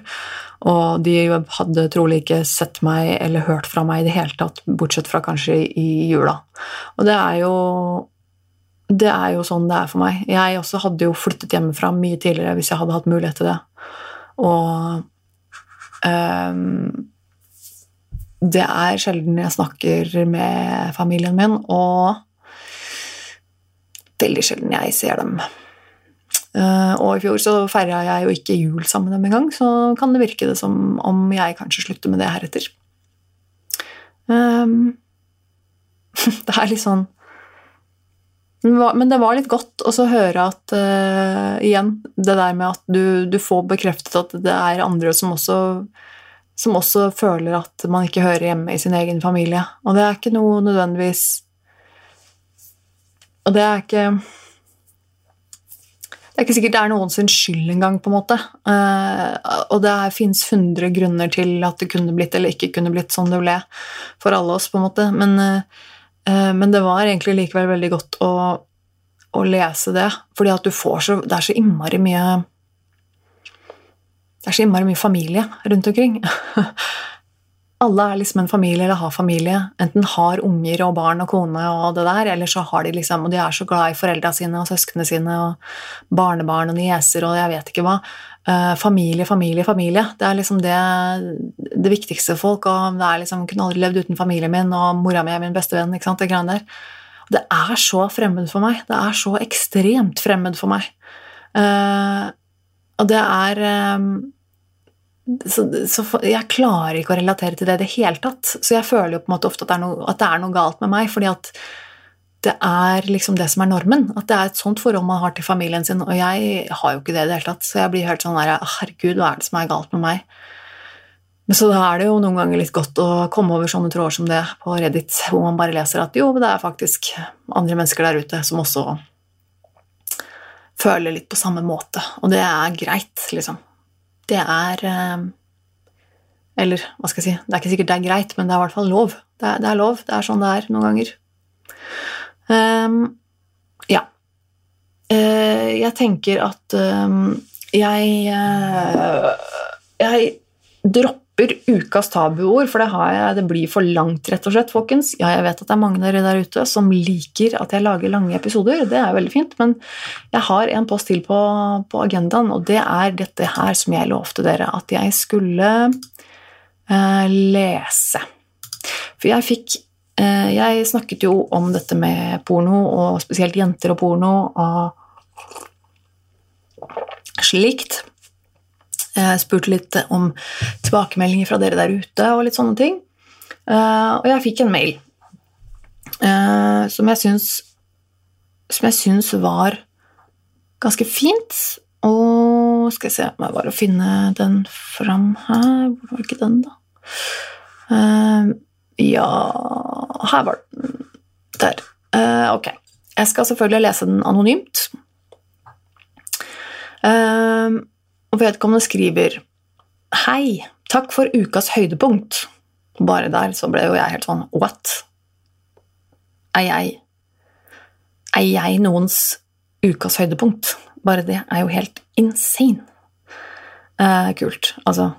Og de hadde trolig ikke sett meg eller hørt fra meg i det hele tatt, bortsett fra kanskje i jula. Og det er jo det er jo sånn det er for meg. Jeg også hadde jo flyttet hjemmefra mye tidligere hvis jeg hadde hatt mulighet til det. Og det er sjelden jeg snakker med familien min, og veldig sjelden jeg ser dem. Uh, og i fjor så feira jeg jo ikke jul sammen med dem engang, så kan det virke det som om jeg kanskje slutter med det heretter. Um, det er litt sånn men det var litt godt å høre at uh, Igjen, det der med at du, du, får bekreftet at det er andre som også, som også føler at man ikke hører hjemme i sin egen familie. Og det er ikke noe nødvendigvis Og det er ikke det er ikke sikkert det er noen sin skyld engang, på en måte. Uh, og det fins hundre grunner til at det kunne blitt eller ikke kunne blitt sånn det ble for alle oss, på en måte. Men Eh, men det var egentlig likevel veldig godt å, å lese det, fordi at du får så Det er så innmari mye Det er så innmari mye familie rundt omkring. Alle er liksom en familie eller har familie. Enten har unger og barn og kone og det der, eller så har de liksom Og de er så glad i foreldra sine og søsknene sine og barnebarn og nieser og jeg vet ikke hva. Uh, familie, familie, familie. Det er liksom det, det viktigste for folk. og det er liksom, kunne aldri levd uten familien min, og mora mi er min beste venn. ikke sant, Det greiene der. Det er så fremmed for meg. Det er så ekstremt fremmed for meg. Uh, og det er um, så, så, jeg klarer ikke å relatere til det i det hele tatt. Så jeg føler jo på en måte ofte at det, er noe, at det er noe galt med meg, fordi at det er liksom det som er normen. At det er et sånt forhold man har til familien sin. Og jeg har jo ikke det i det hele tatt, så jeg blir helt sånn der Herregud, hva er det som er galt med meg? Men så da er det jo noen ganger litt godt å komme over sånne tråder som det på Reddit, hvor man bare leser at jo, det er faktisk andre mennesker der ute som også føler litt på samme måte. Og det er greit, liksom. Det er eh, Eller hva skal jeg si, det er ikke sikkert det er greit, men det er i hvert fall lov. Det er, det er lov. Det er sånn det er noen ganger. Um, ja. Uh, jeg tenker at um, jeg uh, Jeg dropper ukas tabuord, for det, jeg, det blir for langt, rett og slett, folkens. Ja, jeg vet at det er mange dere der ute som liker at jeg lager lange episoder, det er veldig fint, men jeg har en post til på, på agendaen, og det er dette her som jeg lovte dere at jeg skulle uh, lese. For jeg fikk jeg snakket jo om dette med porno, og spesielt jenter og porno og slikt. Jeg spurte litt om tilbakemeldinger fra dere der ute og litt sånne ting. Eh, og jeg fikk en mail eh, som jeg syns Som jeg syns var ganske fint. Og skal jeg se om jeg bare finne den fram her Hvor var ikke den, da? Ja Her var den. Der. Uh, ok. Jeg skal selvfølgelig lese den anonymt. Uh, og vedkommende skriver Hei, takk for ukas høydepunkt. Bare der så ble jo jeg helt sånn What? Er jeg Er jeg noens ukas høydepunkt? Bare det er jo helt insane. Uh, kult. Altså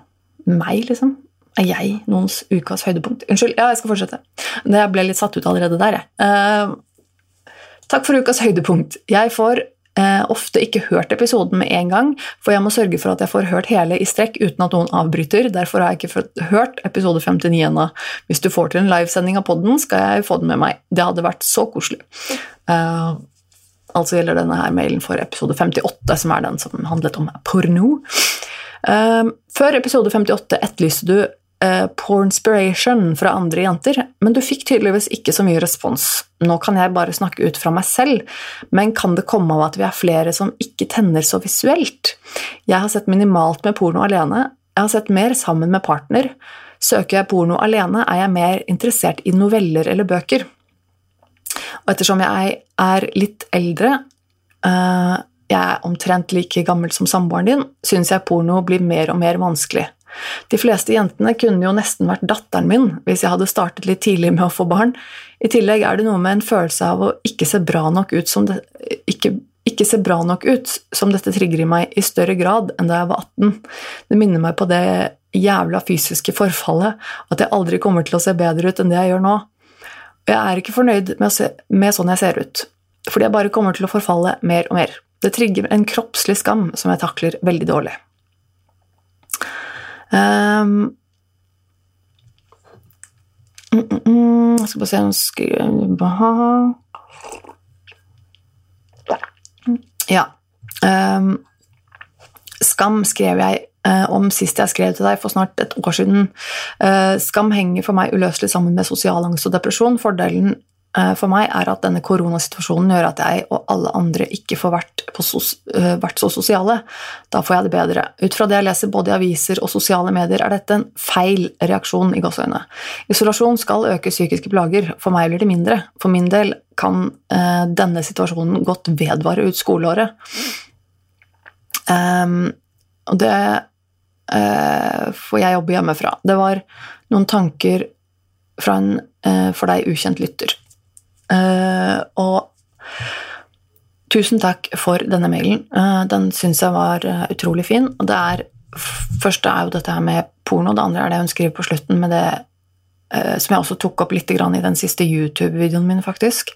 meg, liksom. Er jeg noens ukas høydepunkt? Unnskyld, ja, jeg skal fortsette. Det ble litt satt ut allerede der, jeg. Uh, takk for ukas høydepunkt. Jeg får uh, ofte ikke hørt episoden med en gang, for jeg må sørge for at jeg får hørt hele i strekk uten at noen avbryter. Derfor har jeg ikke hørt episode 59 ennå. Hvis du får til en livesending av poden, skal jeg få den med meg. Det hadde vært så koselig. Uh, altså gjelder denne her mailen for episode 58, som er den som handlet om porno. Før episode 58 etterlyste du uh, pornspiration fra andre jenter, men du fikk tydeligvis ikke så mye respons. Nå kan jeg bare snakke ut fra meg selv, men kan det komme av at vi er flere som ikke tenner så visuelt? Jeg har sett minimalt med porno alene, jeg har sett mer sammen med partner. Søker jeg porno alene, er jeg mer interessert i noveller eller bøker. Og ettersom jeg er litt eldre, uh, jeg er omtrent like gammel som samboeren din, syns jeg porno blir mer og mer vanskelig. De fleste jentene kunne jo nesten vært datteren min hvis jeg hadde startet litt tidlig med å få barn. I tillegg er det noe med en følelse av å ikke se bra nok ut som det, ikke, ikke se bra nok ut som dette trigger i meg i større grad enn da jeg var 18. Det minner meg på det jævla fysiske forfallet, at jeg aldri kommer til å se bedre ut enn det jeg gjør nå. Jeg er ikke fornøyd med, se, med sånn jeg ser ut. fordi jeg bare kommer til å forfalle mer og mer. Det trigger en kroppslig skam som jeg takler veldig dårlig. Um, mm, mm, mm, skal bare se skriver Ja. Um, skam skrev jeg uh, om sist jeg skrev til deg for snart et år siden. Uh, skam henger for meg uløselig sammen med sosial angst og depresjon. Fordelen Eh, for meg er at denne koronasituasjonen gjør at jeg og alle andre ikke får vært, sos, eh, vært, så sosiale. Da får jeg det bedre. Ut fra det jeg leser både i aviser og sosiale medier, er dette en feil reaksjon i gåseøyne. Isolasjon skal øke psykiske plager. For meg blir det mindre. For min del kan eh, denne situasjonen godt vedvare ut skoleåret. Um, og det eh, får jeg jobbe hjemmefra. Det var noen tanker fra en eh, for deg ukjent lytter. Eh, og tusen takk for denne mailen. Eh, den syns jeg var eh, utrolig fin. Og det er første er jo dette her med porno, det andre er det hun skriver på slutten med det som jeg også tok opp litt i den siste YouTube-videoen min, faktisk.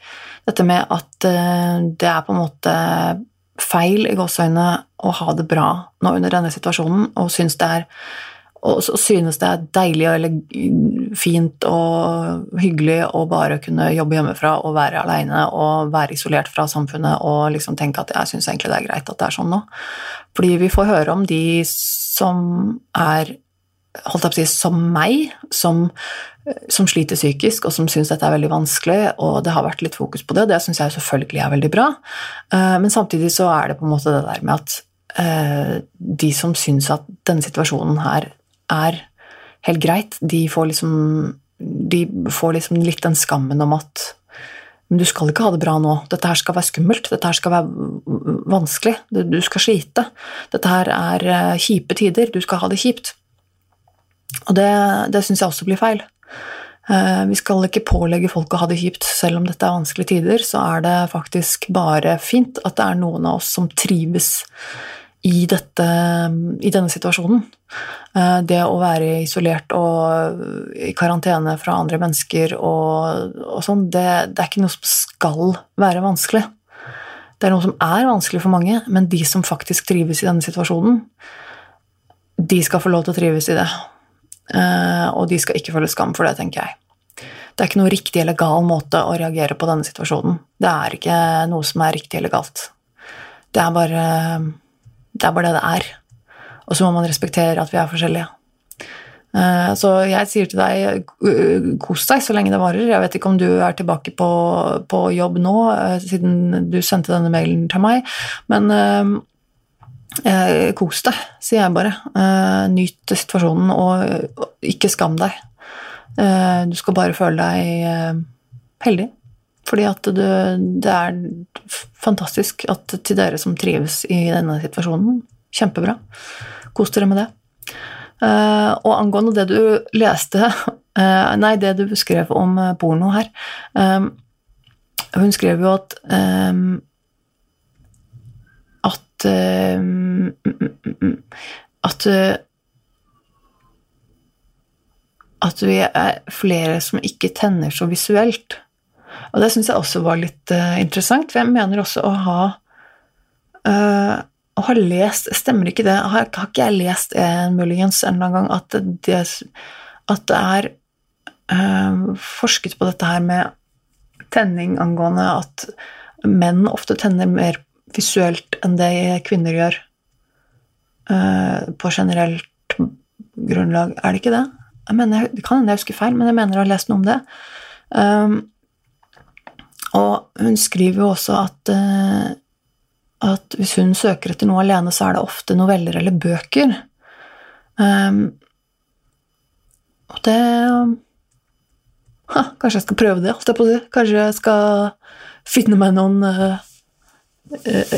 Dette med at det er på en måte feil i gåseøynene å ha det bra nå under denne situasjonen, og syns det er og så synes det er deilig eller fint og hyggelig å bare kunne jobbe hjemmefra og være aleine og være isolert fra samfunnet og liksom tenke at jeg syns egentlig det er greit at det er sånn nå. Fordi vi får høre om de som er holdt på å si, som meg, som, som sliter psykisk, og som syns dette er veldig vanskelig, og det har vært litt fokus på det, og det syns jeg selvfølgelig er veldig bra. Eh, men samtidig så er det på en måte det der med at eh, de som syns at denne situasjonen her er helt greit. De får liksom, de får liksom litt den skammen om at men du skal ikke ha det bra nå. Dette her skal være skummelt. Dette her skal være vanskelig. Du skal slite. Dette her er eh, kjipe tider. Du skal ha det kjipt. Og det, det syns jeg også blir feil. Eh, vi skal ikke pålegge folk å ha det kjipt. Selv om dette er vanskelige tider, så er det faktisk bare fint at det er noen av oss som trives i, dette, i, denne situasjonen. Eh, det å være isolert og i karantene fra andre mennesker og, og sånn, det, det, er ikke noe som skal være vanskelig. Det er noe som er vanskelig for mange, men de som faktisk trives i denne situasjonen, de skal få lov til å trives i det. Eh, og de skal ikke føle skam for det, tenker jeg. Det er ikke noe riktig eller gal måte å reagere på denne situasjonen. Det er ikke noe som er riktig eller galt. Det er bare det er bare det det er. Og så må man respektere at vi er forskjellige. Eh, så jeg sier til deg, kos deg så lenge det varer. Jeg vet ikke om du er tilbake på, på jobb nå, eh, siden du sendte denne mailen til meg, men eh, kos deg, sier jeg bare. Nyt situasjonen, og ikke skam deg. Du skal bare føle deg heldig. Fordi at det, det er fantastisk at til dere som trives i denne situasjonen, kjempebra. Kos dere med det. Uh, og angående det du leste uh, Nei, det du skrev om uh, porno her um, Hun skrev jo at um, at um, at at vi er flere som ikke tenner så visuelt. Og det syns jeg også var litt uh, interessant, for jeg mener også å ha uh, å ha lest Stemmer ikke det? Har, har ikke jeg lest en muligens en eller annen gang at det, at det er uh, forsket på dette her med tenning angående at menn ofte tenner mer visuelt enn det kvinner gjør på generelt grunnlag. Er det ikke det? Jeg mener, det kan hende jeg husker feil, men jeg mener å ha lest noe om det. Um, og hun skriver jo også at, uh, at hvis hun søker etter noe alene, så er det ofte noveller eller bøker. Um, og det ha, Kanskje jeg skal prøve det. Kanskje jeg skal finne meg noen uh,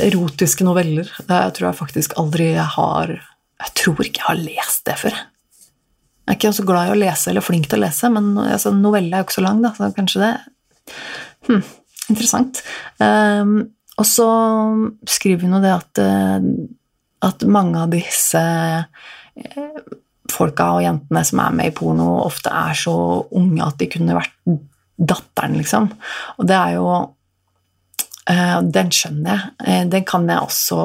erotiske noveller. Det tror jeg faktisk aldri jeg har Jeg tror ikke jeg har lest det før. Jeg er ikke så glad i å lese eller flink til å lese, men altså, novelle er jo ikke så lang, da, så kanskje det hm. Interessant. Um, og så skriver hun jo det at, eh, at mange av disse eh, folka og jentene som er med i porno, ofte er så unge at de kunne vært datteren, liksom. Og det er jo Eh, den skjønner jeg. Den kan jeg også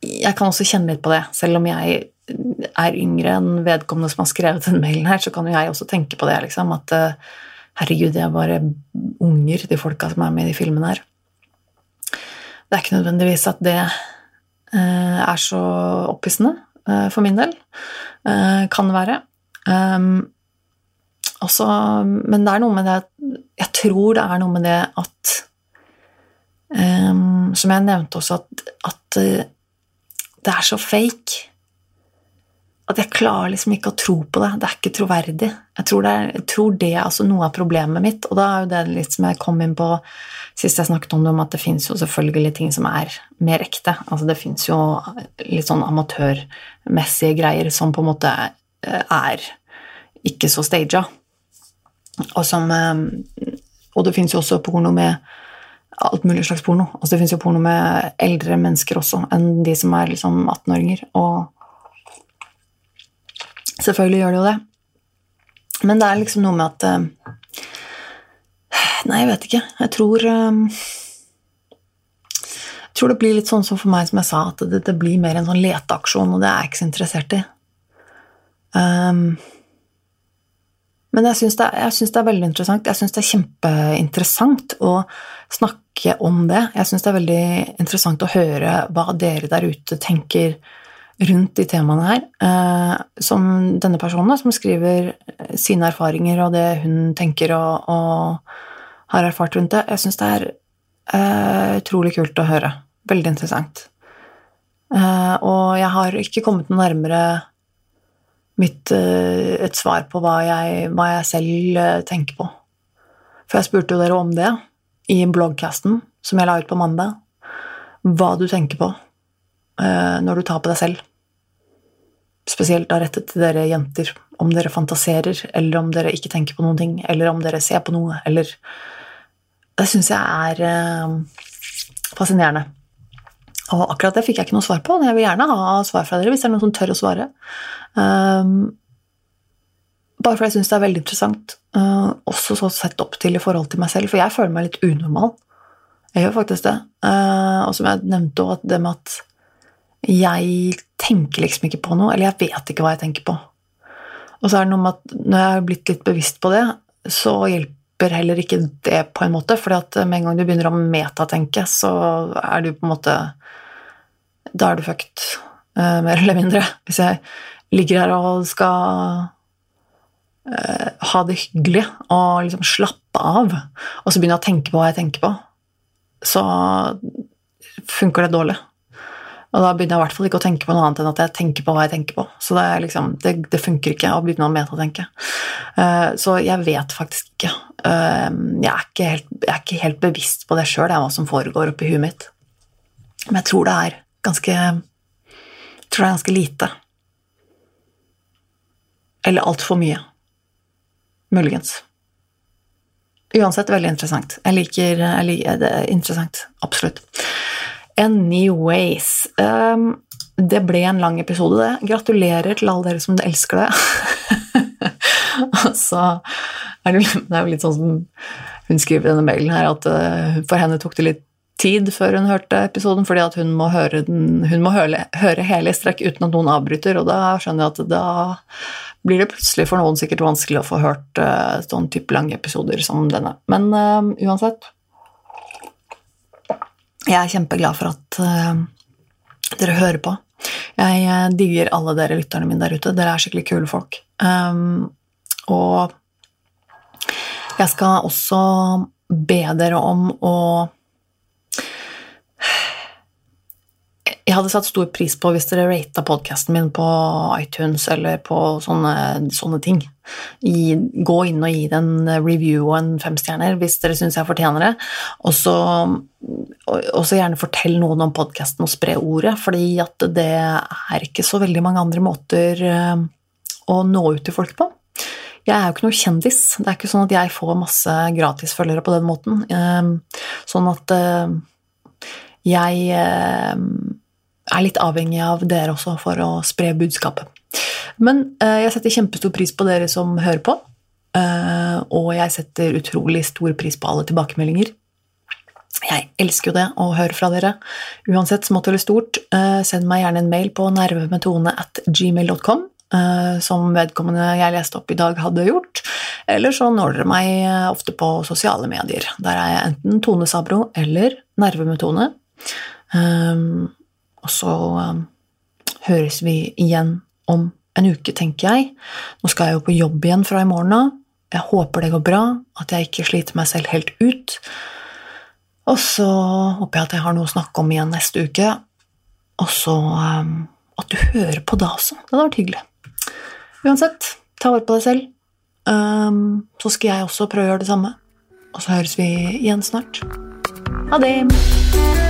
Jeg kan også kjenne litt på det. Selv om jeg er yngre enn vedkommende som har skrevet den mailen her, så kan jo jeg også tenke på det, liksom. At herregud, de er bare unger, de folka som er med i de filmene her. Det er ikke nødvendigvis at det er så opphissende for min del. Kan det være. Også, men det er noe med det Jeg tror det er noe med det at Um, som jeg nevnte også, at, at det er så fake at jeg klarer liksom ikke å tro på det. Det er ikke troverdig. Jeg tror det er, tror det er altså noe av problemet mitt. Og da er jo det litt som jeg kom inn på sist jeg snakket om det, om at det fins jo selvfølgelig ting som er mer ekte. Altså det fins jo litt sånn amatørmessige greier som på en måte eh, er ikke så staged Og som um, Og det fins jo også porno med alt mulig slags porno. Altså, det fins jo porno med eldre mennesker også enn de som er liksom 18-åringer. Og selvfølgelig gjør det jo det. Men det er liksom noe med at uh, Nei, jeg vet ikke. Jeg tror uh, Jeg tror det blir litt sånn som for meg, som jeg sa, at det, det blir mer en sånn leteaksjon, og det er jeg ikke så interessert i. Um, men jeg syns det, det, er veldig interessant. Jeg syns det er kjempeinteressant å snakke om det. Jeg syns det er veldig interessant å høre hva dere der ute tenker rundt de temaene her. Eh, som denne personen, som skriver sine erfaringer og det hun tenker og, og har erfart rundt det. Jeg syns det er uh, utrolig kult å høre. Veldig interessant. Og jeg har ikke kommet noe nærmere mitt, et svar på hva jeg, hva jeg selv tenker på. For jeg spurte jo dere om det i bloggcasten som jeg la ut på mandag, hva du tenker på når du tar på deg selv. Spesielt da rettet til dere jenter. Om dere fantaserer, eller om dere ikke tenker på noen ting, eller om dere ser på noe, eller Det syns jeg er uh, fascinerende. Og akkurat det fikk jeg ikke noe svar på, men jeg vil gjerne ha svar fra dere hvis det er noen som tør å svare. Um, bare fordi jeg syns det er veldig interessant, uh, også så sett opp til i forhold til meg selv, for jeg føler meg litt unormal. Jeg gjør faktisk det. Uh, og som jeg nevnte òg, det med at jeg tenker liksom ikke på noe, eller jeg vet ikke hva jeg tenker på. Og så er det noe med at når jeg har blitt litt bevisst på det, så hjelper heller ikke det på en måte, for med en gang du begynner å metatenke, så er du på en måte Da er du fucked, uh, mer eller mindre. Hvis jeg ligger her og skal uh, ha det hyggelig og liksom slappe av, og så begynner jeg å tenke på hva jeg tenker på, så funker det dårlig. Og da begynner jeg i hvert fall ikke å tenke på noe annet enn at jeg tenker på hva jeg tenker på. Så det, liksom, det, det funker ikke å begynne å metatenke. Uh, så jeg vet faktisk ikke. Uh, jeg, er ikke helt, jeg, er ikke helt, bevisst på det sjøl, hva som foregår oppi huet mitt. Men jeg tror det er ganske Jeg tror det er ganske lite. Eller altfor mye. Muligens. Uansett veldig interessant. Jeg liker, jeg liker det. Er interessant. Absolutt. Anyways. Um, det ble en lang episode, det. Gratulerer til alle dere som elsker det. så er det, det er jo litt sånn som hun skriver i denne mailen her, at uh, for henne tok det litt tid før hun hørte episoden, fordi at hun må høre, den, hun må høre, høre hele i strekk uten at noen avbryter, og da skjønner jeg at da blir det plutselig for noen sikkert vanskelig å få hørt uh, sånn type lange episoder som denne. Men uh, uansett Jeg er kjempeglad for at uh, dere hører på. Jeg digger alle dere lytterne mine der ute. Dere er skikkelig kule folk. Um, og jeg skal også be dere om å Jeg hadde satt stor pris på hvis dere rata podkasten min på iTunes eller på sånne, sånne ting. I, gå inn og gi det en review og en femstjerner hvis dere syns jeg fortjener det. Og så gjerne fortell noen om podkasten og spre ordet, fordi at det er ikke så veldig mange andre måter eh, å nå ut til folk på. Jeg er jo ikke noe kjendis. Det er ikke sånn at jeg får masse gratisfølgere på den måten. Eh, sånn at eh, jeg er litt avhengig av dere også for å spre budskapet. Men eh, jeg setter kjempestor pris på dere som hører på, eh, og jeg setter utrolig stor pris på alle tilbakemeldinger. Jeg elsker jo det å høre fra dere. Uansett smått eller stort, eh, send meg gjerne en mail på nervemetone at gmail.com, som vedkommende jeg leste opp i dag, hadde gjort. Eller så når dere meg ofte på sosiale medier. Der er jeg enten Tone Sabro eller Nervemetone. Og så um, høres vi igjen om en uke, tenker jeg. Nå skal jeg jo på jobb igjen fra i morgen av. Jeg håper det går bra, at jeg ikke sliter meg selv helt ut. Og så håper jeg at jeg har noe å snakke om igjen neste uke. Og så um, at du hører på da også. Det hadde vært hyggelig. Uansett, ta vare på deg selv. Um, så skal jeg også prøve å gjøre det samme. Og så høres vi igjen snart. Ha det!